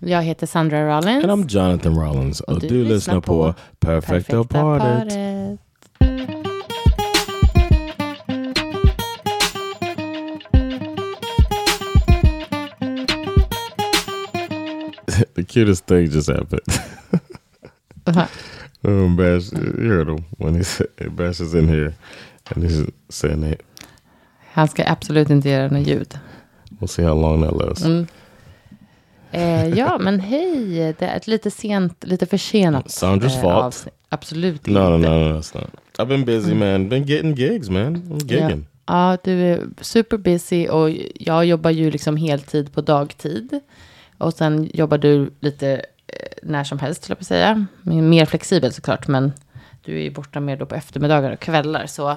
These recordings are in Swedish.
Jag heter Sandra Rollins. And I'm Jonathan Rollins. Och, Och du, du lyssnar lyssnar på på Perfecta Partet. paret. the cutest thing just happened. Uh-huh. um, Bash, you heard him when he said, Bash is in here and he's saying that. Han ska absolut inte göra något ljud. We'll see how long that lasts. Mm. Eh, ja, men hej. Det är ett lite sent, lite försenat Sandra's eh, fault. Absolut No, no, inte. no, no, it's not. I've been busy, man. Been getting gigs, man. I'm Ja. gigging. ja, du är super busy och jag jobbar ju liksom heltid på dagtid. Och sen jobbar du lite eh, när som helst, skulle jag säga. Mer flexibel såklart, men du är ju borta mer då på eftermiddagar och kvällar. Så,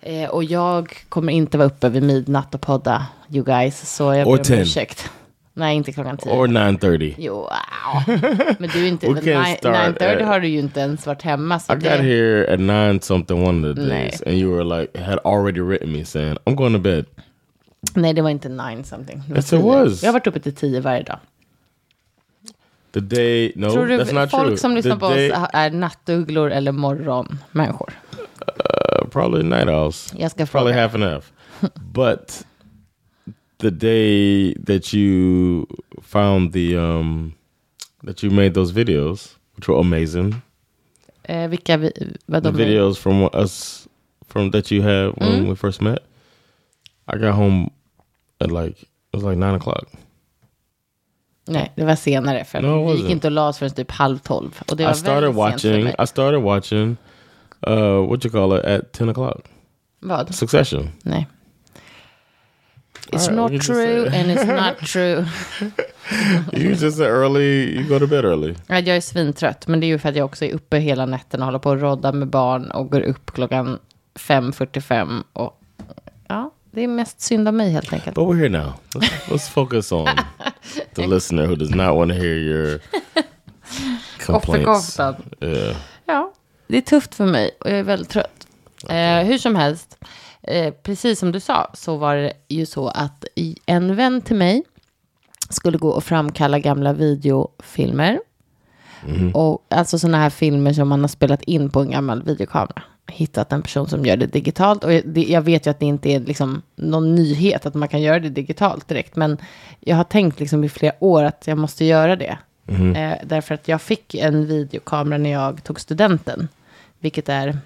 eh, och jag kommer inte vara uppe vid midnatt och podda, you guys. Så jag ber om 10. ursäkt. Nej, inte klockan tio. Or 9.30. Jo, wow. Men du är inte... We men can't nine- start 9.30 at- har du ju inte ens varit hemma. Så I got det, here at 9 something one of the Nej. days. And you were like, had already written me saying, I'm going to bed. Nej, det var inte 9 something. Yes, it 10. was. Jag har varit uppe till 10 varje dag. The day, no, Tror du that's not folk true. som lyssnar the på day, oss är nattugglor eller morgonmänniskor? uh, probably night owls. Jag ska Probably fråga. half and half. but the day that you found the um that you made those videos, which were amazing. Eh, vilka vi, vad The de är? videos from us from that you had when Mm. we first met. I got home at like it was like nine o'clock. Nej, det var senare. För No, it vi gick wasn't. inte och la oss förrän typ halv tolv. Och det var I started väldigt sent för watching. mig. I started watching. Uh, what you call it at ten o'clock? Vad? Succession. Nej. It's right, not true and it's not true. you just early. You go to bed early. Ja, Jag är svintrött, men det är ju för att jag också är uppe hela nätten och håller på att rodda med barn och går upp klockan 5.45. Och ja, det är mest synd om mig helt enkelt. But we're here now. Let's, let's focus on the listener who does not want to hear your complaints. Yeah. Ja, det är tufft för mig och jag är väldigt trött. Eh, hur som helst, eh, precis som du sa så var det ju så att en vän till mig skulle gå och framkalla gamla videofilmer. Och alltså sådana här filmer som man har spelat in på en gammal videokamera. Hittat en person som gör det digitalt. Och det, jag vet ju att det inte är liksom någon nyhet att man kan göra det digitalt direkt. Men jag har tänkt liksom i flera år att jag måste göra det. Eh, därför att jag fick en videokamera när jag tog studenten. Vilket är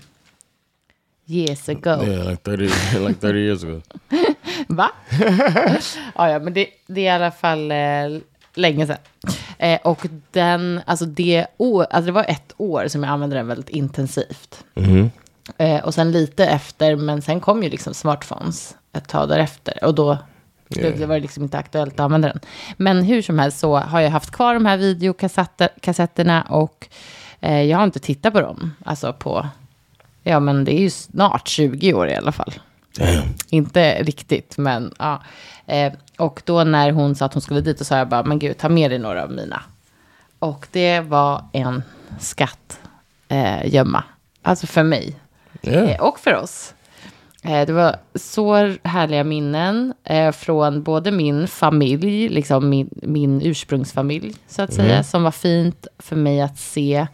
years ago. Yeah, like 30, like 30 years ago. Va? ja, ja, men det, det är i alla fall eh, länge sedan. Eh, och den, alltså det, år, alltså det var ett år som jag använde den väldigt intensivt. Mhm. Eh, och sen lite efter, men sen kom ju liksom smartphones ett tag därefter. Och då Yeah. det var det liksom inte aktuellt att använda den. Men hur som helst så har jag haft kvar de här videokassetterna och eh, jag har inte tittat på dem. Alltså på, ja men det är ju snart 20 år i alla fall. Damn. Inte riktigt, men ja. Eh, och då när hon sa att hon skulle dit, så sa jag bara, men gud, ta med dig några av mina. Och det var en skatt eh, gömma. Alltså för mig. Yeah. Eh, och för oss. Eh, det var så härliga minnen eh, från både min familj, liksom min, min ursprungsfamilj, så att säga, som var fint för mig att se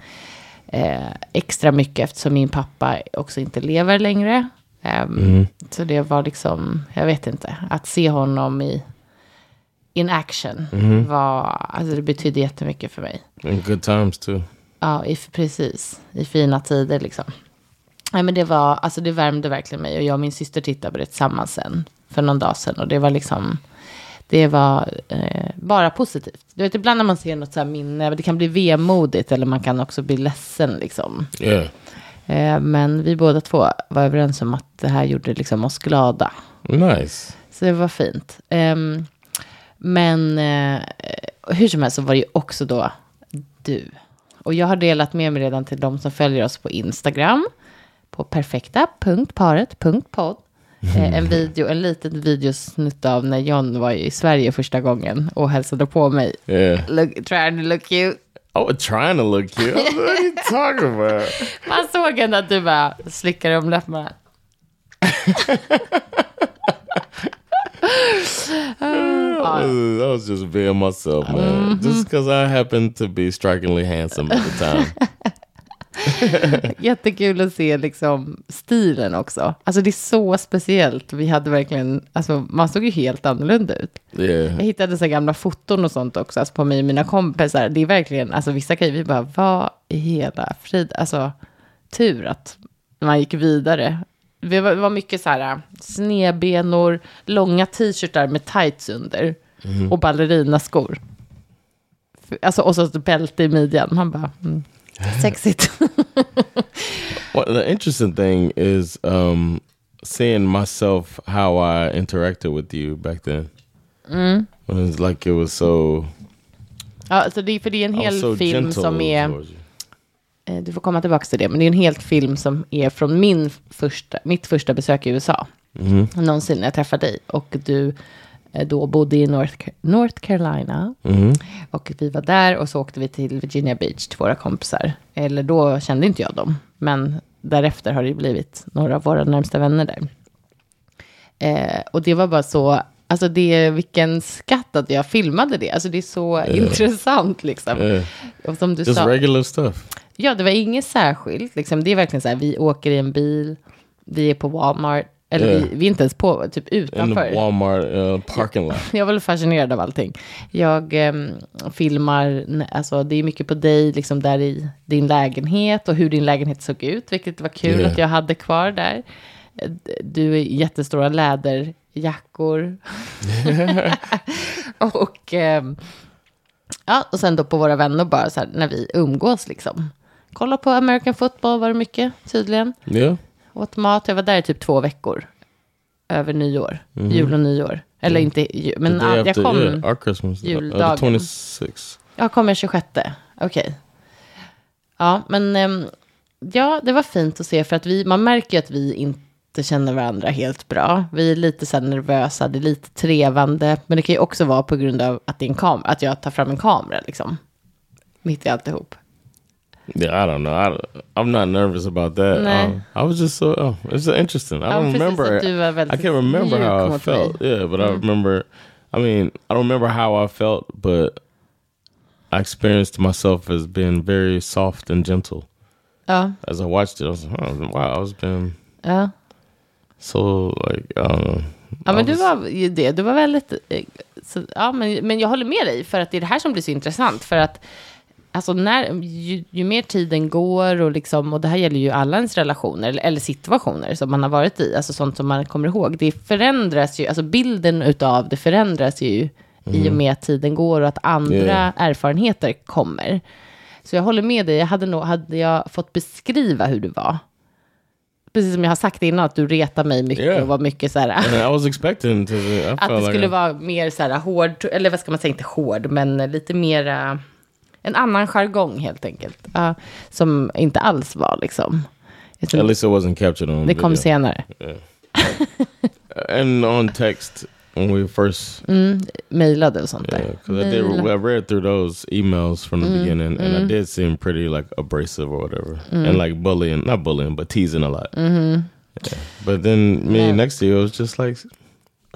eh, extra mycket eftersom min pappa också inte lever längre. Ehm, Så det var liksom, jag vet inte, att se honom i in action var, alltså det betydde jättemycket för mig. And good times too. Ja, i, precis. I fina tider liksom. Nej, men det var, alltså det värmde verkligen mig. Och jag och min syster tittade på det tillsammans sen. För någon dag sedan. Och det var liksom, det var eh, bara positivt. Du vet, ibland när man ser något så här minne, det kan bli vemodigt. Eller man kan också bli ledsen liksom. Yeah. Eh, men vi båda två var överens om att det här gjorde liksom oss glada. Nice. Så det var fint. Ehm, Men eh, hur som helst så var det ju också då du. Och jag har delat med mig redan till de som följer oss på Instagram. På perfekta.paret.podd. Eh, en video, en liten videosnutt av när John var i Sverige första gången och hälsade på mig. Yeah. Look, trying to look cute. Was trying to look cute. what are you talking about? Man såg ändå att du bara slickade om läpparna. I was, I was just being myself, man. Just because I happened to be strikingly handsome at the time. Jättekul att se liksom stilen också. Alltså det är så speciellt. Vi hade verkligen, alltså man såg ju helt annorlunda ut. Yeah. Jag hittade så gamla foton och sånt också, alltså på mig och mina kompisar. Det är verkligen, alltså vissa grejer, vi bara, vad i hela frid, alltså tur att man gick vidare. Det var, mycket så här snedbenor, långa t-shirtar med tights under och ballerinaskor. Alltså, och så ett bälte i midjan. Man bara, mm, sexigt. Well, the interesting thing is um, seeing myself how I interacted with you back then. When it's like it was so, ja, alltså det, är- för det är en was hel so film som är... Eh, Du får komma tillbaka till det, men det är en helt film som är från min första, mitt första besök i USA. Någonsin när jag träffade dig. Och du då bodde i North, North Carolina. Och vi var där och så åkte vi till Virginia Beach till våra kompisar. Eller då kände inte jag dem. Men därefter har det blivit några av våra närmsta vänner där. Eh, och det var bara så, alltså det, vilken skatt att jag filmade det. Alltså det är så intressant liksom. Yeah. Och som du Just sa, regular stuff. Ja, det var inget särskilt. Liksom. Det är verkligen så här, vi åker i en bil, vi är på Walmart, eller vi, vi är inte ens på, typ In utanför. the Walmart uh, parking lot. Jag var väl fascinerad av allting. Jag em, filmar, alltså det är mycket på dig, liksom där i din lägenhet och hur din lägenhet såg ut, vilket var kul Ja. att jag hade kvar där. Du är jättestora läderjackor. och, em, ja, och sen då på våra vänner bara så här, när vi umgås liksom. Kolla på American football var det mycket tydligen. Yeah. Åt mat, jag var där i typ två veckor. Över nyår, jul och nyår. Eller inte jul, men ja, jag kom. Uh, juldagen. the 26th. jag kom den 26, okej. Ja, men ehm, ja, det var fint att se för att vi, man märker ju att vi inte känner varandra helt bra. Vi är lite så nervösa, det är lite trevande, men det kan ju också vara på grund av att, det är en kam- att jag tar fram en kamera liksom. Mitt i alltihop. Yeah, I don't know. I, I'm not nervous about that. Um, I was just so. Oh, it's interesting. I Ja, don't precis, remember. I can't remember how I mot mig. felt. Yeah, but I remember. I mean, I don't remember how I felt, but I experienced myself as being very soft and gentle. Ja, As I watched it, I was like, oh, wow, I was being ja. so like I don't know. Ja, men du var ju det. Du var väldigt... eh, Så, ja, men, men jag håller med dig, för att det är det här som blir så intressant. För att alltså, när, ju, ju mer tiden går, och, liksom, och det här gäller ju alla ens relationer, eller, eller situationer som man har varit i, alltså sånt som man kommer ihåg, det förändras ju, alltså bilden utav det förändras ju i och med att tiden går och att andra Yeah. erfarenheter kommer. Så jag håller med dig, jag hade, nog, hade jag fått beskriva hur du var, precis som jag har sagt innan, att du retar mig mycket Yeah. och var mycket så här... I was expecting to. I Att det like skulle I- vara mer så här hård, eller vad ska man säga, inte hård, men lite mera, en annan jargong helt enkelt. Ja, som inte alls var liksom. At least it wasn't captured on det kom video. senare. and on text when we first Mejlade och sånt Yeah, där. because I did. I read through those emails from the Mm, beginning, and I did seem pretty like abrasive or whatever, Mm. and like bullying, not bullying, but teasing a lot. Yeah. But then me. Yeah. next to you, it was just like,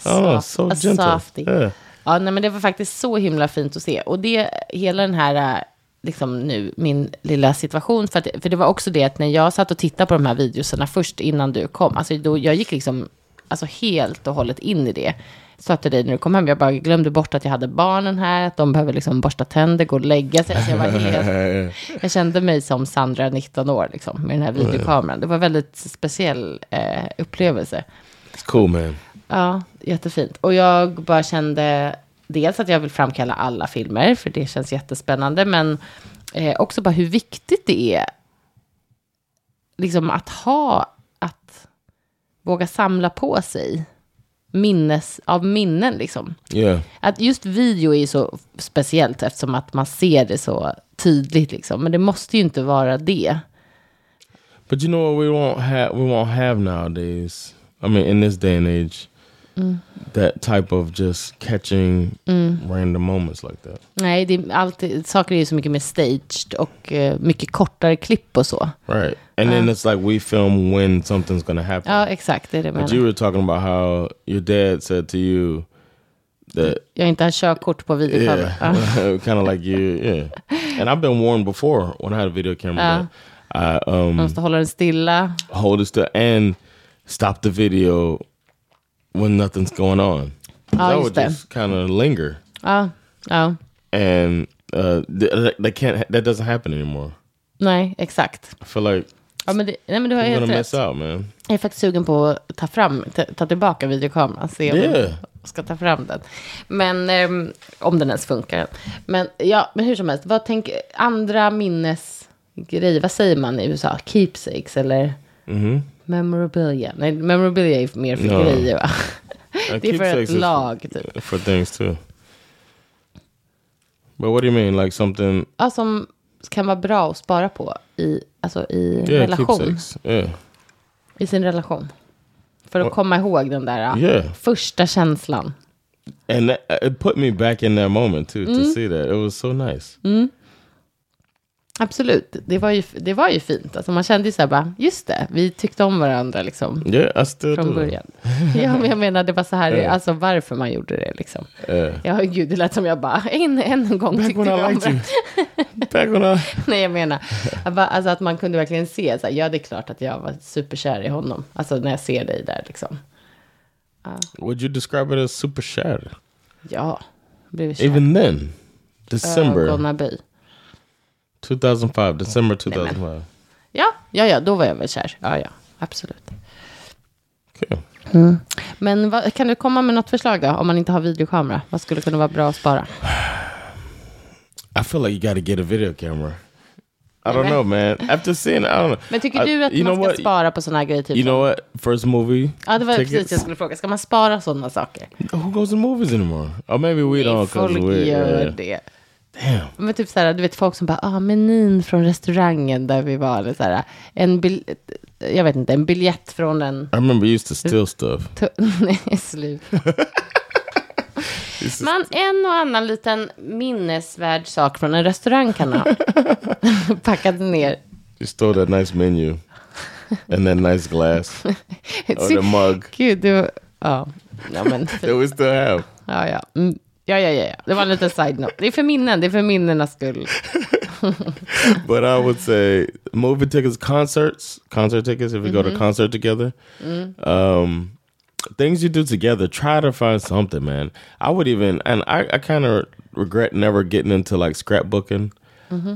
oh, Soft- so gentle. softie. Yeah, Ja, nej, men det var faktiskt så himla fint att se. Och det, hela den här, äh, liksom nu, min lilla situation, för, att, för det var också det att när jag satt och tittade på de här videorna först innan du kom, alltså då, jag gick liksom alltså helt och hållet in i det. Sa till dig när du kom hem, jag bara glömde bort att jag hade barnen här, att de behöver liksom borsta tänder, gå och lägga sig. Alltså jag, var helt, jag kände mig som Sandra, 19 år, liksom, med den här videokameran. Det var en väldigt speciell eh, upplevelse. it's cool, man. Ja, jättefint. Och jag bara kände dels att jag vill framkalla alla filmer, för det känns jättespännande, men eh, också bara hur viktigt det är liksom att ha, att våga samla på sig minnes, av minnen liksom. Yeah. Att just video är ju så speciellt eftersom att man ser det så tydligt liksom. Men det måste ju inte vara det. But you know what we won't have we won't have nowadays. I mean, in this day and age, that type of just catching random moments like that. Nej, det är alltid, saker är ju så mycket mer staged och eh, mycket kortare klipp och så. Right. And then it's like we film when something's gonna happen. Ja, exakt, det är det But menar. you were talking about how your dad said to you that Jag inte har körkort på videokamera. Yeah, kind of like you, yeah. And I've been warned before when I had a video camera that I um Man måste hålla den stilla. hold it still and stop the video when nothing's going on. 'Cause Ja, I would just kind of linger, Ja, ja. and uh, th- that can't that doesn't happen anymore. Nej, exakt. I feel like Ja, men, det, nej, men du har helt gonna rätt. out, man. Jag är faktiskt sugen på att ta, fram, ta, ta tillbaka videokameran. Se om Yeah. jag ska ta fram den. Men ehm, om den ens funkar. Men, ja, men hur som helst, vad tänker andra minnesgrejer? Vad säger man i USA? Keepsakes eller Mm-hmm. Memorabilia? Nej, memorabilia är mer för Ja. grejer va? Det är för ett lag typ. for things too. But what do you mean, like something? Ja, som kan vara bra att spara på i, alltså i Yeah, relation. Yeah, I sin relation. För att komma ihåg den där Yeah. första känslan. and that, it put me back in that moment too to see that it was so nice. Absolut, det var ju, det var ju fint. Alltså man kände ju så här bara, just det, vi tyckte om varandra liksom Yeah, still från början. ja, men jag menar det var så här, Ja. alltså varför man gjorde det liksom. Yeah. Ja, gud, det lät som jag bara, en, en gång Back tyckte vi om I. Nej, jag menar, alltså att man kunde verkligen se, så här, ja det är klart att jag var superkär i honom. Alltså när jag ser dig där liksom. Would you describe it as super shattered? Ja, blev kär. Even then, December Ögonaby. 2005. December 2005. Ja, ja, ja, då var jag väl kär. Ja, ja, absolut. Okay. Men vad, kan du komma med något förslag då, om man inte har videokamera? Vad skulle kunna vara bra att spara? I feel like you got to get a video camera. I don't know, man. After seeing, I don't know. Men tycker I- du att you man ska what? spara på sådana här grejer? Typ You know what? First movie. Ja, det var tickets. precis jag skulle fråga. Ska man spara sådana saker? Who goes to movies anymore? Or maybe we don't. 'cause Folk we're- gör yeah. det. Damn. Men typ så här, du vet folk som bara, ah, menyn från restaurangen där vi var. Eller så här, en bil, jag vet inte, en biljett från en... I remember you used to steal stuff. Nej, slut. Man, en och annan liten minnesvärd sak från en restaurang kan ha packat ner. You stole that nice menu and that nice glass or the mug Gud, var... Ja, ja men... that we still have. Ja, ja. Mm. Ja, ja, ja. Det var en liten side-note. Det är för minnen, det är för minnenas skull. But I would say movie tickets, concerts, concert tickets. If we go to concert together, um, things you do together. Try to find something, man. I would even, and I, I kind of regret never getting into like scrapbooking.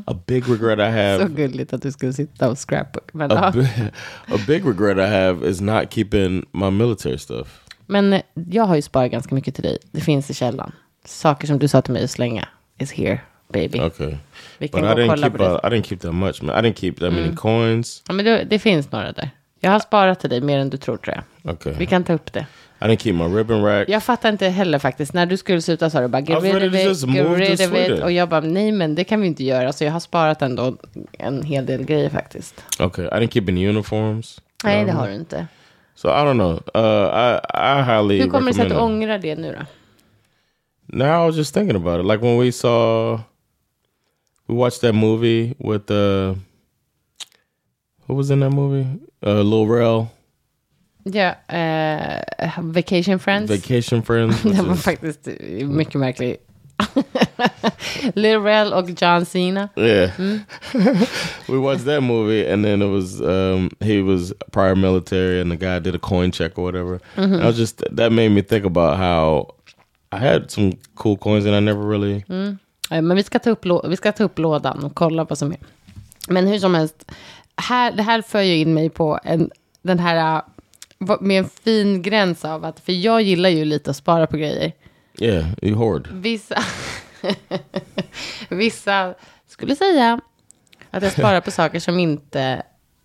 A big regret I have. Så gulligt att du skulle sitta och scrapbook. Men, a, bi- a big regret I have is not keeping my military stuff. men eh, jag har ju sparat ganska mycket till dig. Det finns i källan. Saker som du sa till mig att slänga is here, baby. Okay, Vi kan but gå I och didn't kolla keep. på det. Uh, I didn't keep that much, man. I didn't keep that many coins. Ja, men det, det finns några där. Jag har sparat till dig mer än du tror, tror jag. Okay, Vi kan ta upp det. I didn't keep my ribbon rack. Jag fattar inte heller faktiskt. När du skulle sluta sa du bara get was rid ready of to it, get move rid of it. Och jag bara nej men det kan vi inte göra. Så jag har sparat ändå en hel del grejer faktiskt. Okay, I didn't keep any uniforms. Nej det har du inte. So I don't know. Uh, I I highly Hur kommer det sig att recommend du ångrar det nu då? Now I was just thinking about it. Like when we saw, we watched that movie with uh, who was in that movie? Uh, Lil Rel, Ja, eh, Vacation Friends. Vacation Friends. Den var is- faktiskt mycket märklig. Lil Rel och John Cena. yeah, Mm. we watched that movie, and then it was um, he was prior military, and the guy did a coin check or whatever. Mm-hmm. I was just that made me think about how I had some cool coins, and I never really. Eh, Men vi ska, ta upp, vi ska ta upp lådan och kolla vad som är. Men hur som helst, här, det här för ju in mig på en, den här, eh, med en fin gräns av att, för jag gillar ju lite att spara på grejer. Yeah, you hoard. Vissa, vissa skulle säga att jag sparar på saker som inte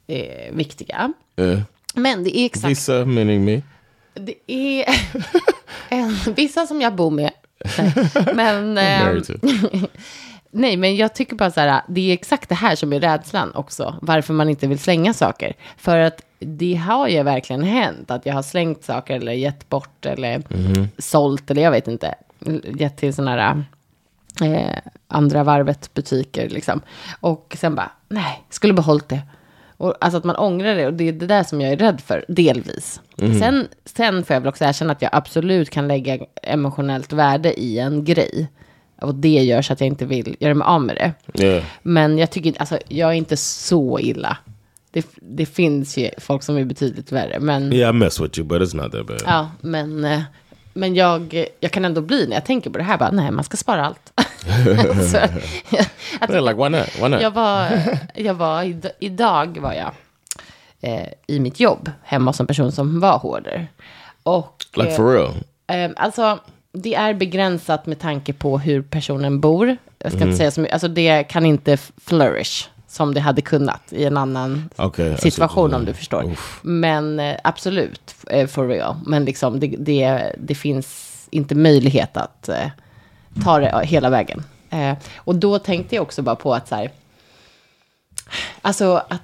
är viktiga. Yeah, Men det är exakt Visa meaning me. Det är en, vissa som jag bor med. Nej, men, eh, to. nej, men jag tycker bara så här, det är exakt det här som är rädslan också. Varför man inte vill slänga saker. För att det har ju verkligen hänt att jag har slängt saker eller gett bort eller sålt eller jag vet inte. Gett till sådana här eh, andra varvet butiker liksom. Och sen bara, nej, skulle behållit det. Och, alltså att man ångrar det och det är det där som jag är rädd för, delvis. Sen, sen får jag väl också erkänna att jag absolut kan lägga emotionellt värde i en grej. Och det gör så att jag inte vill göra mig av med det. Yeah. Men jag tycker alltså jag är inte så illa. Det, det finns ju folk som är betydligt värre. Men, Yeah, I mess with you, but it's not that bad. ja, men, eh, men jag, jag kan ändå bli när jag tänker på det här, bara, nej, man ska spara allt. så, att, Yeah, like why not? Why not? jag var, jag var id- idag var jag eh, i mitt jobb hemma hos en person som var hoarder. Och, like eh, for real? Eh, alltså, det är begränsat med tanke på hur personen bor. Jag ska inte säga så mycket. Alltså, det kan inte flourish som det hade kunnat i en annan Okay, you situation, om du förstår. Men eh, absolut, eh, for real. Men liksom, det, det, det finns inte möjlighet att eh, ta det hela vägen. Eh, och då tänkte jag också bara på att så här, alltså att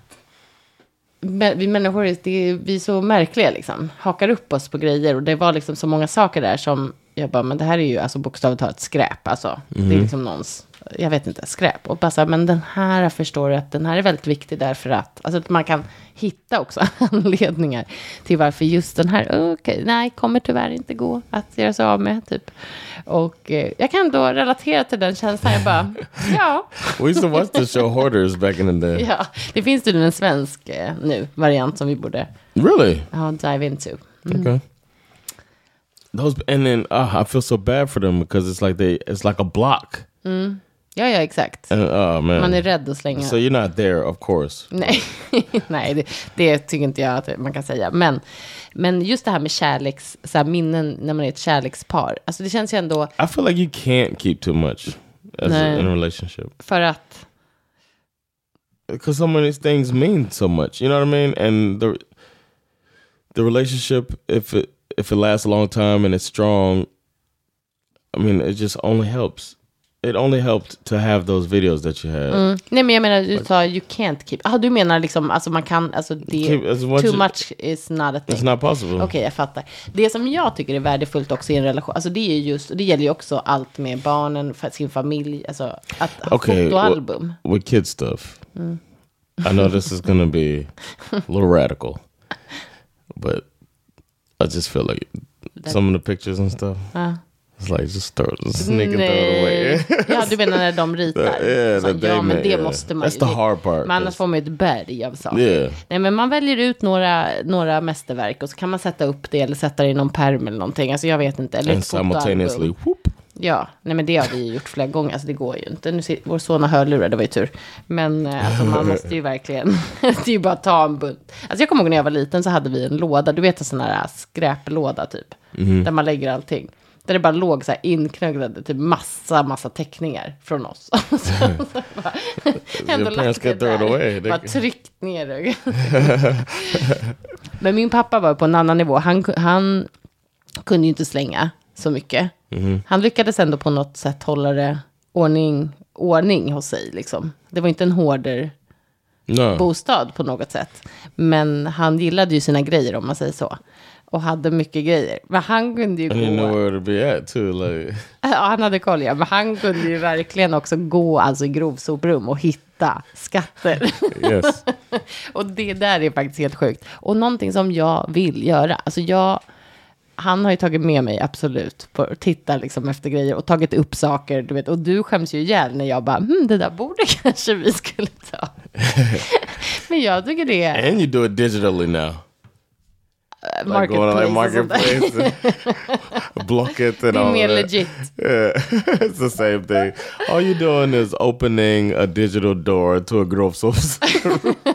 vi människor, det är, vi är så märkliga liksom. Hakar upp oss på grejer. Och det var liksom så många saker där som jag bara, men det här är ju alltså bokstavligt talat skräp. Alltså, det är liksom någons, jag vet inte, skräp. Och bara så här, men den här förstår du att den här är väldigt viktig därför att, alltså att man kan hitta också anledningar till varför just den här, okej, nej, kommer tyvärr inte gå att göra sig av med, typ. Och eh, jag kan då relatera till den känslan, jag bara, ja. We used to watch the show Hoarders back in the day. Ja, det finns tydligen en svensk eh, nu, variant som vi borde Really? ja, dive into. Okay. Those and then uh, I feel so bad for them because it's like they it's like a block. Ja, ja, exakt. And oh man. Är rädd att slänga. so you're not there, of course. Nej, nej det, det tycker inte jag att man kan säga. Men, men just det här med kärleks, så här minnen när man är ett kärlekspar. Alltså det känns ju ändå I feel like you can't keep too much as No. in a relationship för att, because so many things mean so much. You know what I mean? And the the relationship, if it if it lasts a long time and it's strong, I mean, it just only helps. It only helped to have those videos that you had. mm, nej men jag menar du sa you can't keep, ah, du menar liksom, alltså man kan, alltså det, Keep- too as- much is not a thing. It's not possible. Okej, jag fattar. Det som jag tycker är värdefullt också i en relation, alltså det är just, och det gäller ju också allt med barnen, för sin familj, alltså att ha Okay, fotoalbum. wh- with kid stuff. I know this is gonna be a little radical, but I just feel like some of the pictures and stuff. Ja. It's like just throw, just sneak and throw it away. ja, du menar när de ritar? Yeah, Så, ja, men det måste man That's ju. the hard part, Men annars 'cause- får man ju ett berg av saker. Yeah. Nej, men man väljer ut några, några mästerverk och så kan man sätta upp det eller sätta det i någon pärm eller någonting. Alltså jag vet inte. Eller And simultaneously, whoop. Ja, nej men det har vi ju gjort flera gånger. Alltså det går ju inte. Nu ser, vår son har hörlurar, det var ju tur. Men eh, alltså, man måste ju verkligen, det är ju bara att ta en bunt. Alltså jag kommer ihåg när jag var liten så hade vi en låda, du vet en sån här skräplåda typ. Där man lägger allting. Där det bara låg så här inknögglade, typ massa, massa teckningar från oss. så, så bara, ändå lagt det där. Bara tryckt ner det. Men min pappa var på en annan nivå. Han, han kunde ju inte slänga så mycket. Han lyckades ändå på något sätt hålla det ordning, ordning hos sig. Liksom. Det var inte en hårder No. bostad på något sätt. Men han gillade ju sina grejer om man säger så. Och hade mycket grejer. Men han kunde ju And you know where to be at too. Like Ja, han hade koll, ja. Men han kunde ju verkligen också gå alltså, i grovsoprum och hitta skatter. yes. och det där är faktiskt helt sjukt. Och någonting som jag vill göra. Alltså jag... Han har ju tagit med mig, absolut, på att titta liksom efter grejer och tagit upp saker, du vet. Och du skäms ju ihjäl när jag bara, hm, det där borde kanske vi skulle ta. Men jag tycker det är And you do it digitally now. Like marketplace. like och sånt där. marketplace, and Det är all that. legit. Yeah, it's the same thing. All you're doing is opening a digital door to a grocery.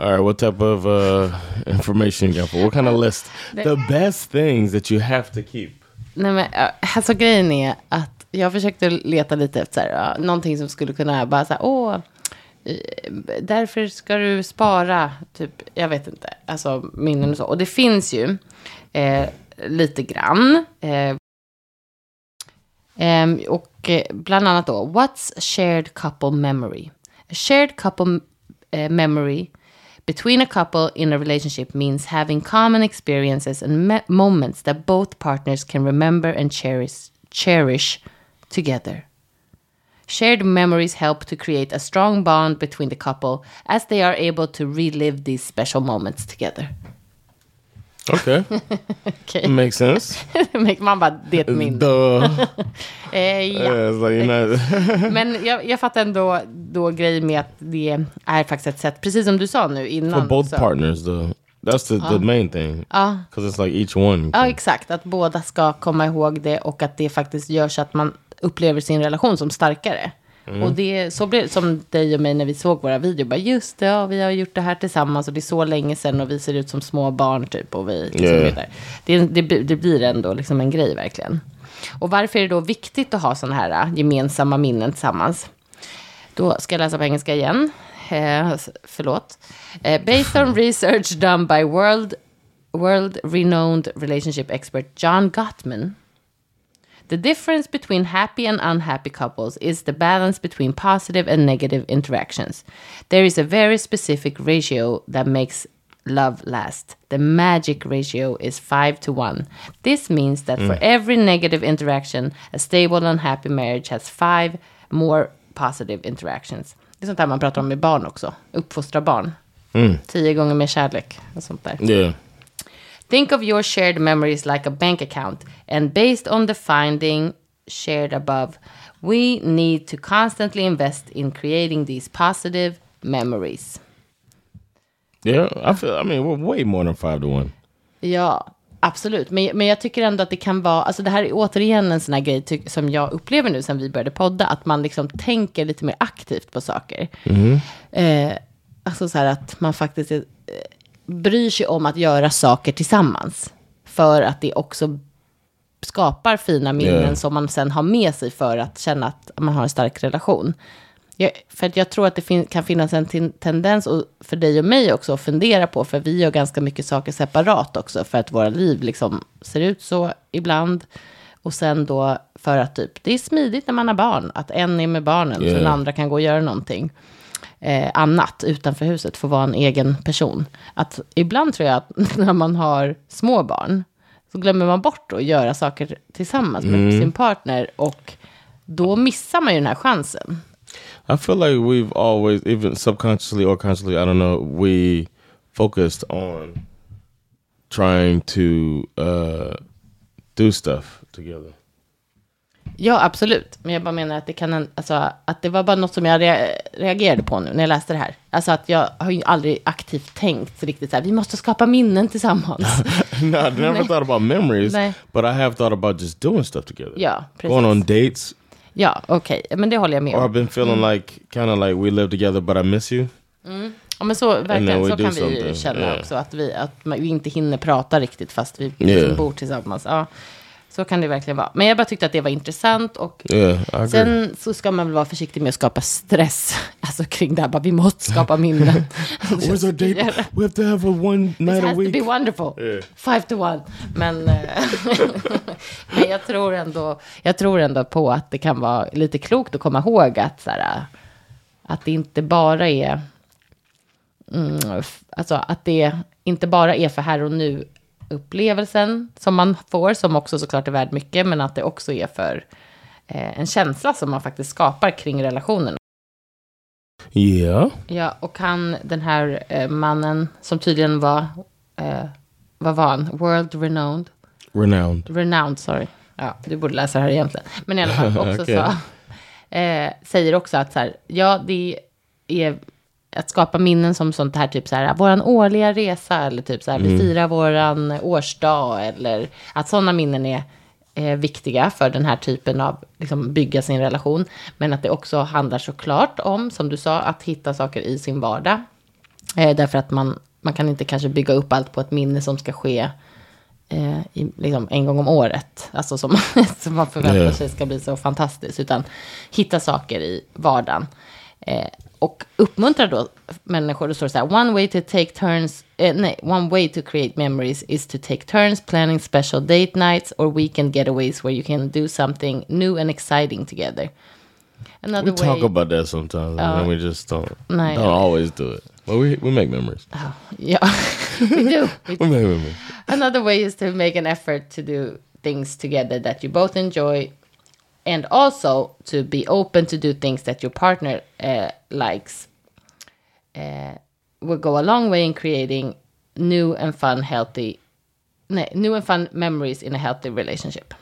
All right, what type of uh, information you got for? What kind of list? The best things that you have to keep. Nej, men, äh, alltså grejen är att jag försökte leta lite efter så här, ja, någonting som skulle kunna bara så här, åh, därför ska du spara, typ, jag vet inte, alltså minnen och så. Och det finns ju eh, lite grann. Eh, ehm, och eh, bland annat då, what's shared couple memory? A shared couple eh, memory between a couple in a relationship means having common experiences and me- moments that both partners can remember and cherish, cherish together. Shared memories help to create a strong bond between the couple as they are able to relive these special moments together. Okay, Okej, makes sense. man bara, det är. Duh. Eh, ja. Not. Men jag, jag fattar ändå då grejen med att det är faktiskt ett sätt, precis som du sa nu innan. For both så- partners, though. That's the, the main thing. Because it's like each one. Ja, exakt. Att båda ska komma ihåg det och att det faktiskt gör så att man upplever sin relation som starkare. Och det så blev som dig och mig när vi såg våra videor. Bara, just det, ja, vi har gjort det här tillsammans och det är så länge sedan och vi ser ut som små barn typ. Och vi, liksom, Yeah. det. Det, det, blir- ändå liksom en grej verkligen. Och varför är det då viktigt att ha sådana här äh, gemensamma minnen tillsammans? Då ska jag läsa på engelska igen. Eh, förlåt. Eh, based on research done by world, world renowned relationship expert John Gottman. The difference between happy and unhappy couples is the balance between positive and negative interactions. There is a very specific ratio that makes love last. The magic ratio is 5 to 1. This means that for mm. every negative interaction, a stable and happy marriage has five more positive interactions. Det är sånt där man pratar om med barn också. Uppfostra barn. Mm. Tio gånger mer kärlek och sånt där. Yeah. Think of your shared memories like a bank account, and based on the finding shared above, we need to constantly invest in creating these positive memories. Yeah, I feel. I mean, we're way more than five to one. Ja, absolut. Men, men jag tycker ändå att det kan vara, alltså det här är återigen en sån här grej ty- som jag upplever nu sen vi började podda, att man liksom tänker lite mer aktivt på saker. Eh, alltså så här att man faktiskt eh, bryr sig om att göra saker tillsammans. För att det också skapar fina minnen Ja. som man sen har med sig för att känna att man har en stark relation. Jag, för att jag tror att det fin- kan finnas en ten- tendens och för dig och mig också att fundera på, för vi gör ganska mycket saker separat också, för att våra liv liksom ser ut så ibland. Och sen då för att typ, det är smidigt när man har barn, att en är med barnen, så Ja. den andra kan gå och göra någonting eh, annat utanför huset, få vara en egen person. Att ibland tror jag att när man har små barn, så glömmer man bort att göra saker tillsammans med sin partner, och då missar man ju den här chansen. I feel like we've always, even subconsciously or consciously, I don't know, we focused on trying to uh, do stuff together. Ja, absolut. Men jag bara menar att det kan, alltså, att det var bara något som jag rea- reagerade på nu när jag läste det här. Alltså att jag har ju aldrig aktivt tänkt riktigt så här, vi måste skapa minnen tillsammans. no, I never thought about memories, Nej. but I have thought about just doing stuff together. Ja, precis. Going on dates, Ja, okej. Men det håller jag med or I've om. been feeling like kind of like we live together, but I miss you. Ja, men så, verkligen, så kan vi ju känna yeah. också. Att vi, att vi inte hinner prata riktigt fast vi Yeah. liksom bor tillsammans. Ja. Så kan det verkligen vara. Men jag bara tyckte att det var intressant. Och Yeah, sen så ska man väl vara försiktig med att skapa stress. Alltså kring det här, bara, vi måste skapa minnen. Where's our date? We have to have a one It night a has to week. be wonderful. Yeah. Five to one. Men, eh, men jag, tror ändå, jag tror ändå på att det kan vara lite klokt att komma ihåg att, så här, att det inte bara är... Mm, alltså att det inte bara är för här och nu upplevelsen som man får, som också såklart är värd mycket, men att det också är för eh, en känsla som man faktiskt skapar kring relationen. Yeah. Ja, och han, den här eh, mannen som tydligen var, eh, vad var han? World renowned. Renowned. Renowned, sorry. Ja, du borde läsa det här egentligen. Men i alla fall också Okej. sa, eh, säger också att så här, ja, det är att skapa minnen som sånt här, typ så här, våran årliga resa, eller typ så här, vi firar våran årsdag, eller att sådana minnen är eh, viktiga för den här typen av, liksom, bygga sin relation. Men att det också handlar såklart om, som du sa, att hitta saker i sin vardag. Eh, därför att man, man kan inte kanske bygga upp allt på ett minne som ska ske eh, i, liksom en gång om året. Alltså som, som man förväntar sig ska bli så fantastiskt. Utan hitta saker i vardagen. Eh, och uppmuntra då människor. Då står så här. One way to take turns. Eh, nej, one way to create memories is to take turns planning special date nights or weekend getaways where you can do something new and exciting together. Another We talk about that sometimes, and we just don't Nej, don't always do it. But we we make memories. Ja, we do. We We make memories. Another way is to make an effort to do things together that you both enjoy, and also to be open to do things that your partner uh, likes. Uh, will go a long way in creating new and fun, healthy, nej, new and fun memories in a healthy relationship.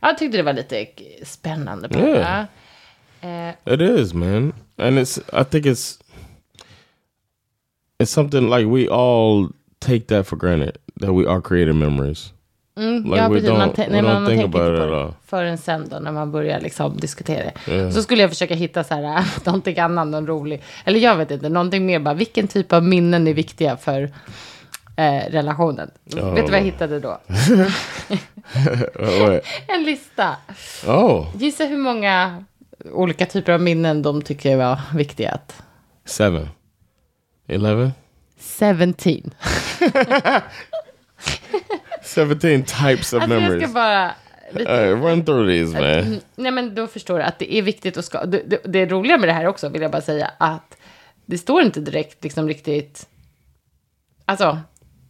Jag tyckte det var lite spännande. Bara. Yeah. Eh, It is, man, and it's. I think it's. It's something like we all take that for granted that we are creating memories. Like ja, precis. Man, nej, man tänker inte på det förrän sen då när man börjar liksom diskutera det. Ja. Så skulle jag försöka hitta så här, någonting annat, någon rolig, eller jag vet inte, någonting mer bara, vilken typ av minnen är viktiga för eh, relationen? Ja. Vet du vad jag hittade då? En lista. oh, Gissa hur många olika typer av minnen de tycker var viktiga. Att... seven, eleven, 17. 17 types of Alltså jag memories. ska bara... Lite, right, run through these, man. Nej, men då förstår du att det är viktigt att ska... Det, det, det roliga med det här också, vill jag bara säga, att det står inte direkt liksom riktigt... Alltså,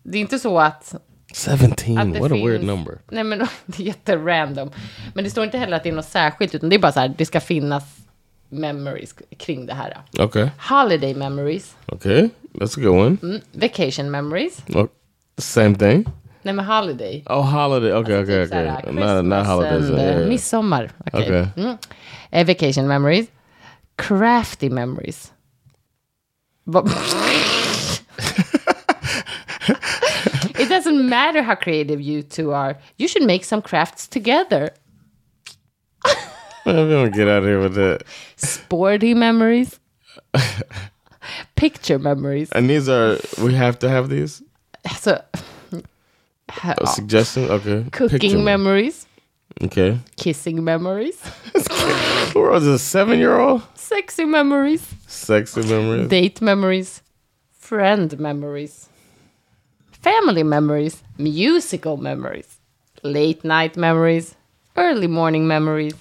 det är inte så att... 17, att det what a weird number. Nej, men det är jätterandom. Men det står inte heller att det är något särskilt, utan det är bara så här, det ska finnas memories kring det här. Okay, Holiday memories, okay, that's a good one. mm, vacation memories. Oh, same thing. Nej, men holiday. Oh, holiday. Okay, Alltså okay, typ så här, okay. Not, not holidays. and, uh, eh, yeah. midsommar. Okej. Okej. Mm. Eh, vacation memories. Crafty memories. It doesn't matter how creative you two are. You should make some crafts together. We gonna get out of here with that. Sporty memories. Picture memories. And these are we have to have these A suggestion. Okay, cooking Picture me. memories. Okay, Kissing memories. who was a seven-year-old? Sexy memories. Sexy memories. Date memories, friend memories, family memories, musical memories, late night memories, early morning memories,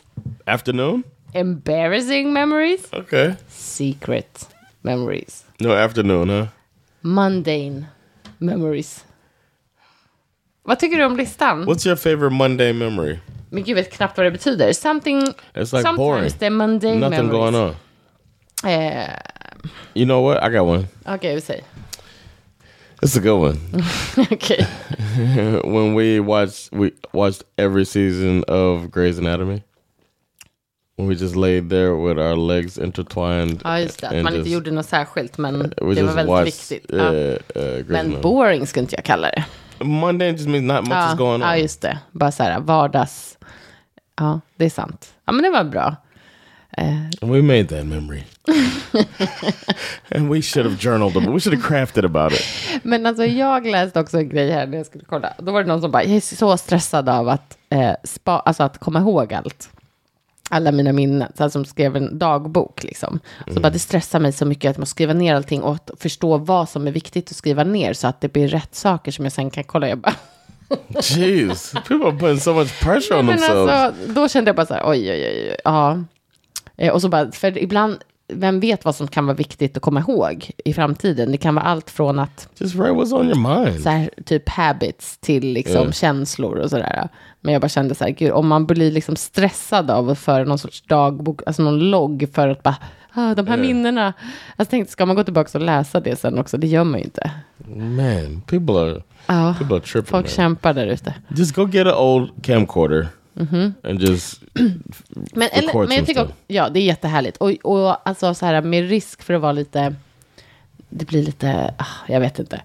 Afternoon. embarrassing memories, Okay. secret memories, No afternoon, huh? mundane memories. Vad tycker du om listan? What's your favorite Monday memory? Men gud, vet knappt vad det betyder. Something, It's like sometimes boring. the mundane Nothing memories. going on. Eh, You know what? I got one. Okej, säg. It's a good one. Okej. when we watched we watched every season of Grey's Anatomy. When we just laid there with our legs intertwined. Ja, just det. Att and man inte just- gjorde något särskilt, men we det var just väldigt watched, viktigt. Uh, uh, Grey's Men Anatomy. boring skulle inte jag kalla det. Monday just means not much Ja, is going on. ja, just det. Bara så här vardags... Ja, det är sant. Ja, men det var bra. We made that memory. and we should have journaled them. We should have crafted about it. Men alltså jag läste också en grej här när jag skulle kolla. Då var det någon som bara, jag är så stressad av att, eh, spa, alltså att komma ihåg allt. Alla mina minnen, så som skrev en dagbok liksom. Så bara det stressar mig så mycket att man skriva ner allting och att förstå vad som är viktigt att skriva ner så att det blir rätt saker som jag sen kan kolla. Jag bara, Jeez, people are putting so much pressure on themselves. alltså, då kände jag bara så här, oj, oj, oj, oj, ja. Eh, Och så bara, för ibland, vem vet vad som kan vara viktigt att komma ihåg i framtiden? Det kan vara allt från att Just write what's on your mind. så här, typ habits till liksom Ja. känslor och sådär. Men jag bara kände så här, gud, om man blir liksom stressad av att föra någon sorts dagbok, alltså någon logg för att bara, ah, de här Ja. minnena. Jag tänkte, ska man gå tillbaka och läsa det sen också? Det gör man ju inte. Man, people are Ja, people are tripping. folk man. kämpar där ute. Just go get an old camcorder and just Men, eller, men jag tycker, stuff. ja, det är jättehärligt. Och, och alltså så här med risk för att vara lite, det blir lite, ah, jag vet inte.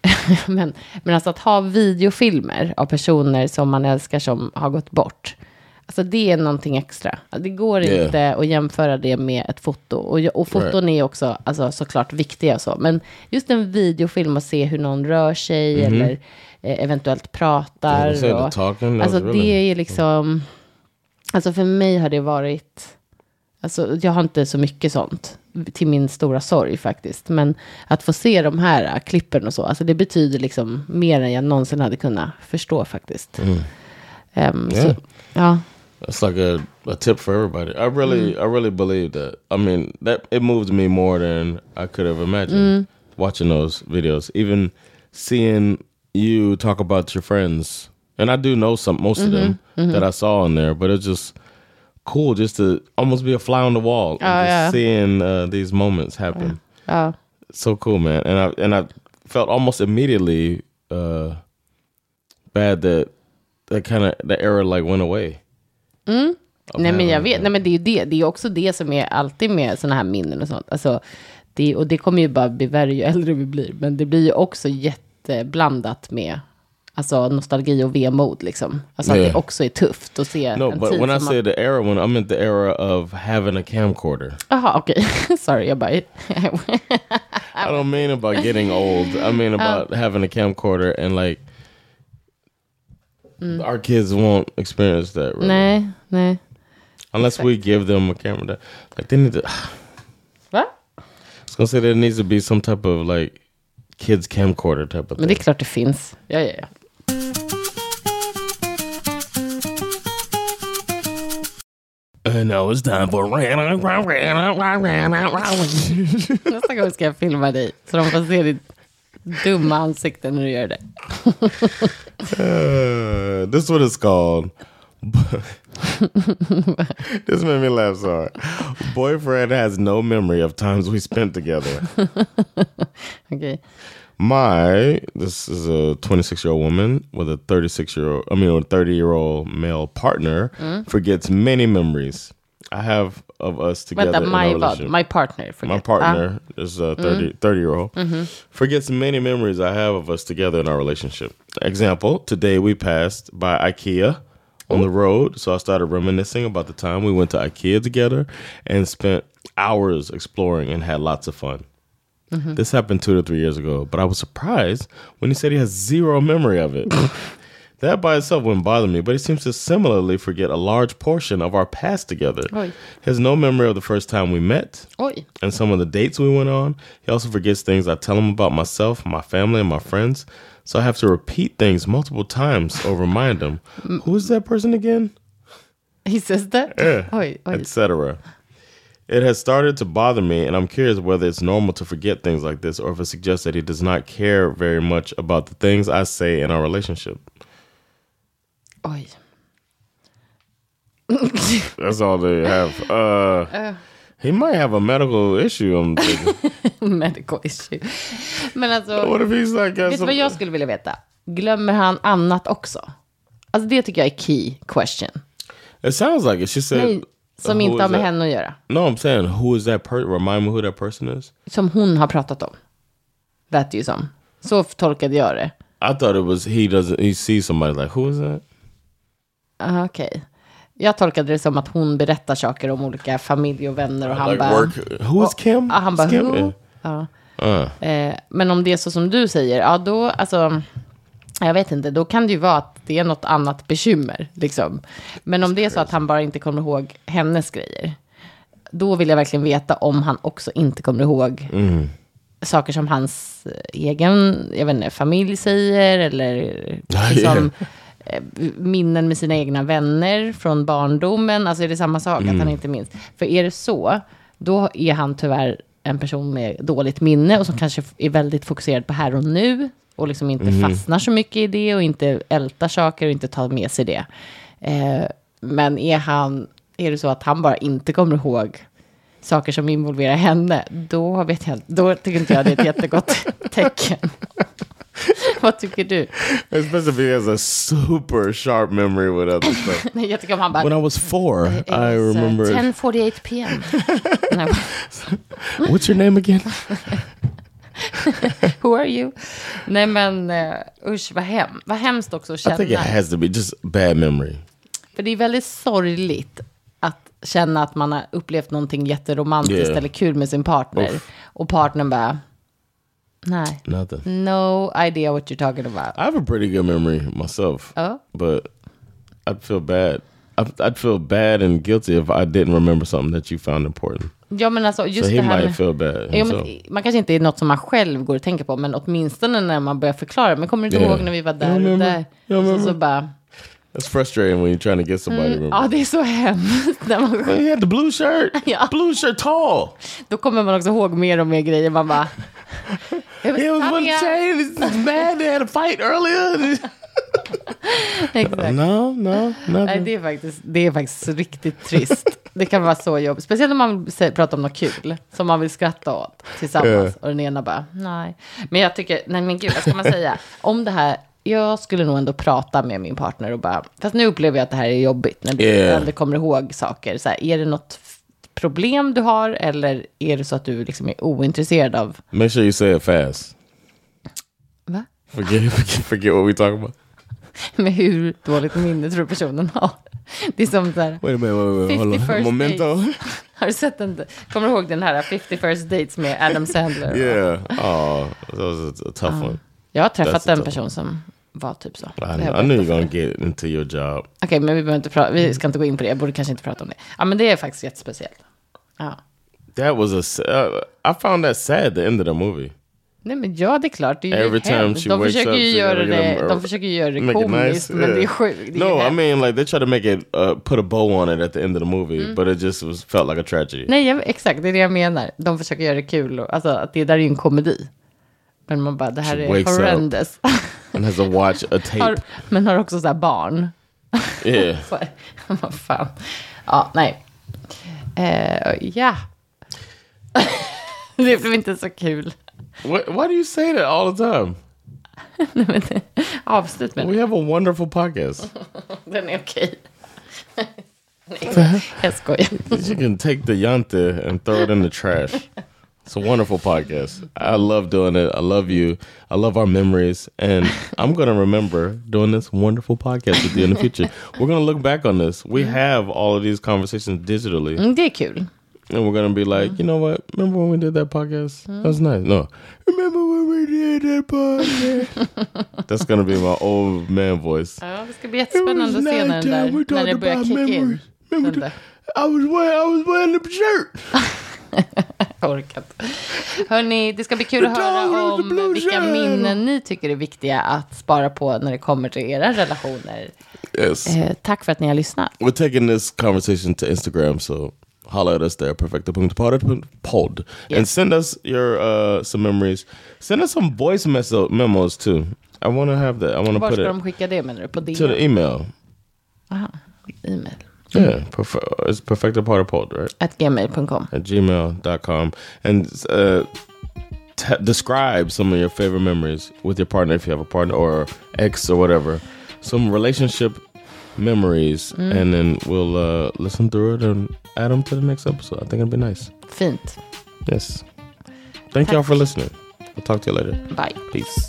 men, men alltså att ha videofilmer av personer som man älskar som har gått bort. Alltså det är någonting extra. Det går Yeah. inte att jämföra det med ett foto. Och, och foton är också alltså, såklart viktiga och så. Men just en videofilm och se hur någon rör sig eller eh, eventuellt pratar. Och, alltså det är liksom, alltså för mig har det varit, alltså jag har inte så mycket sånt. Till min stora sorg faktiskt. Men att få se de här äh, klippen och så, alltså det betyder liksom mer än jag någonsin hade kunnat förstå faktiskt. Ehm, Yeah. så, ja. That's like a, a tip for everybody. I really, I really believe that. I mean, that it moved me more than I could have imagined watching those videos. Even seeing you talk about your friends, and I do know some most of them that I saw in there, but it's just cool just to almost be a fly on the wall Oh, yeah. seeing uh, these moments happen. ja. so cool, man. And I and I felt almost immediately uh, bad that that kind of the era like went away. Of Nej men jag vet, nej men det är ju det, det är också det som är alltid med sådana här minnen och sånt. Alltså, det, och det kommer ju bara bli värre ju äldre vi blir. Men det blir ju också jätteblandat med alltså, nostalgi och vemod liksom. Alltså att Yeah. det också är tufft att se No, en but tid when I say the era, when I meant the era of having a camcorder. Jaha, okej. Sorry, jag bara... I don't mean about getting old. I mean about having a camcorder and like our kids won't experience that. Really. nej, nej. Unless we give them a camera. That, like they need to. I Va? was gonna say there needs to be some type of like kids camcorder type of Men det är klart det finns. Ja, ja, ja. And now it's time for Nästa gång ska jag filma dig. Så de får se ditt dumma ansikte när du gör det. Uh, this is what it's called. this made me laugh so hard. Boyfriend has no memory of times we spent together. okay. My, this is a 26 year old woman with a 36 year old, I mean, a 30 year old male partner, mm. forgets many memories I have of us together. Our my, vad? relationship. my partner. My partner uh, is a mm. 30, 30 year old, mm-hmm. forgets many memories I have of us together in our relationship. Example, today we passed by IKEA on the road. So I started reminiscing about the time we went to IKEA together and spent hours exploring and had lots of fun. Mm-hmm. This happened two to three years ago, but I was surprised when he said he has zero memory of it. that by itself wouldn't bother me, but he seems to similarly forget a large portion of our past together. Oj. He has no memory of the first time we met, Oj. and some of the dates we went on. He also forgets things I tell him about myself, my family, and my friends. So I have to repeat things multiple times or remind him. Who is that person again? He says that? Yeah. Oj, oj. Etc. It has started to bother me, and I'm curious whether it's normal to forget things like this or if it suggests that he does not care very much about the things I say in our relationship. Oj. That's all they have. Uh, he might have a medical issue. I'm. Medical issue. Men alltså, what if he's like vet du vad jag skulle vilja veta? Glömmer han annat också? Alltså det tycker jag är key question. It sounds like it. She said. Nej, som uh, inte har med that? henne att göra. No, I'm saying who is that person? Remind me who that person is. Som hon har pratat om. Lät ju som. Så tolkade jag det. I thought it was he doesn't. He sees somebody like who is that? Ah, Okej. Jag tolkade det som att hon berättar saker om olika familj och vänner och han Like bara... work. Who's Kim? Ja, han bara, who? Ja. Uh. Eh, men om det är så som du säger, ja då, alltså, jag vet inte, då kan det ju vara att det är något annat bekymmer. Liksom. Men om det är så att han bara inte kommer ihåg hennes grejer, då vill jag verkligen veta om han också inte kommer ihåg Mm. saker som hans egen, jag vet inte, familj säger, eller liksom, eh, minnen med sina egna vänner från barndomen. Alltså är det samma sak, Mm. att han inte minns. För är det så, då är han tyvärr en person med dåligt minne och som kanske är väldigt fokuserad på här och nu och liksom inte Mhm. fastnar så mycket i det och inte ältar saker och inte tar med sig det. Eh, men är han, är det så att han bara inte kommer ihåg saker som involverar henne, då vet jag då tycker inte jag det är ett jättegott tecken. Vad tycker du? Especially if he has a super sharp memory with other stuff. Nej, jag tycker om han bara... when I was four, "It I was, uh, remember. 10.48 p.m. What's your name again? Who are you? Nej men uh, usch vad, hem, vad hemskt också att I think it känna. has to be just bad memory. För det är väldigt sorgligt att känna att man har upplevt någonting jätteromantiskt Yeah. eller kul med sin partner. Uff. Och partnern bara, nej, Nothing. no idea what you're talking about. I have a pretty good memory myself, Oh, but I'd feel bad. I'd, I'd feel bad and guilty if I didn't remember something that you found important. ja men alltså So just he det här might med... feel bad. Ja, men, man kanske inte är något som man själv går och tänker på, men åtminstone när man börjar förklara. Men kommer du inte Yeah. ihåg när vi var där och där? Så, så bara, That's frustrating when you're trying to get somebody to remember. ja det är så hemskt. När man, He had the blue shirt. Ja. Blue shirt tall. då kommer man också ihåg mer och mer grejer. Man bara... "Jag vet He was with jag-" Shane. He's mad. They had a fight earlier. Exakt. no, no, Nej, det är, faktiskt, det är faktiskt riktigt trist. Det kan vara så jobbigt. Speciellt om man pratar om något kul. Som man vill skratta åt tillsammans. Ja. Och den ena bara, nej. Men jag tycker, nej men gud, vad ska man säga? Om det här, jag skulle nog ändå prata med min partner och bara, fast nu upplever jag att det här är jobbigt. När du Yeah. kommer ihåg saker. Så här, är det något problem du har? Eller är det så att du liksom är ointresserad av, Make sure you say it fast. va? Forget, forget, forget what we talking about. Med hur dåligt minne tror du personen har? Det är som så här, Wait a minute, wait, wait, hold 50 on. first Memento. dates. Har du sett den? Kommer du ihåg den här 50 first dates med Adam Sandler? yeah. Oh, that was a, a tough one. Jag har träffat That's en person som var typ så. I, I knew you gonna get into your job. Okej, men vi, behöver inte vi ska inte gå in på det. Jag borde kanske inte prata om det. Ja, men det är faktiskt jättespeciellt. Ja. That was a. Uh, I found that sad. The end of the movie. Nej, men ja, det är klart. Det är ju Every time hemskt. she De wakes försöker ju göra det, de uh, försöker ju göra det komiskt, nice. men det är yeah. sjukt. Det är No, ju I mean like they try to make it uh, put a bow on it at the end of the movie, but it just was felt like a tragedy. Nej, jag, exakt, det är det jag menar. De försöker göra det kul. Och, alltså, att det där är ju en komedi. Men man bara, det här She är horrendous. And has to watch a har, tape. men har också så här barn. Yeah. Så Vad fan. Ja, nej. Eh, ja. det blev inte så kul. What, why do you say that all the time? Det- Avslut med We have a wonderful podcast. Den är okej. Nej, jag skojar. you can take the yante and throw it in the trash. It's a wonderful podcast. I love doing it. I love you. I love our memories. And I'm going to remember doing this wonderful podcast with you in the future. We're going to look back on this. We have all of these conversations digitally. Mm, det är kul. And we're going to be like, you know what? Remember when we did that podcast? That was nice. No. Remember when we did that podcast? That's going to be my old man voice. Ja, det ska bli jättespännande att se när, den där, när det börjar kicka in. Den där. I was wearing, I was wearing the shirt. Inte. Hörni, det ska bli kul att höra om vilka minnen ni tycker är viktiga att spara på när det kommer till era relationer. Yes. Eh, tack för att ni har lyssnat. We're taking this conversation to Instagram, so holla at us there, perfecta.pod, and Yes. send us your uh, some memories. Send us some voice memos too. I want to have that. I want to Var put ska it de skicka det menar du? På to the DM? email. Aha, e-mail. Yeah, perf- it's perfectapartypod, right? At gmail.com. At gmail.com. And uh, t- describe some of your favorite memories with your partner if you have a partner or ex or whatever. Some relationship memories, and then we'll uh, listen through it and add them to the next episode. I think it'd be nice. Fint. Yes. Thank y'all for listening. I'll talk to you later. Bye. Peace.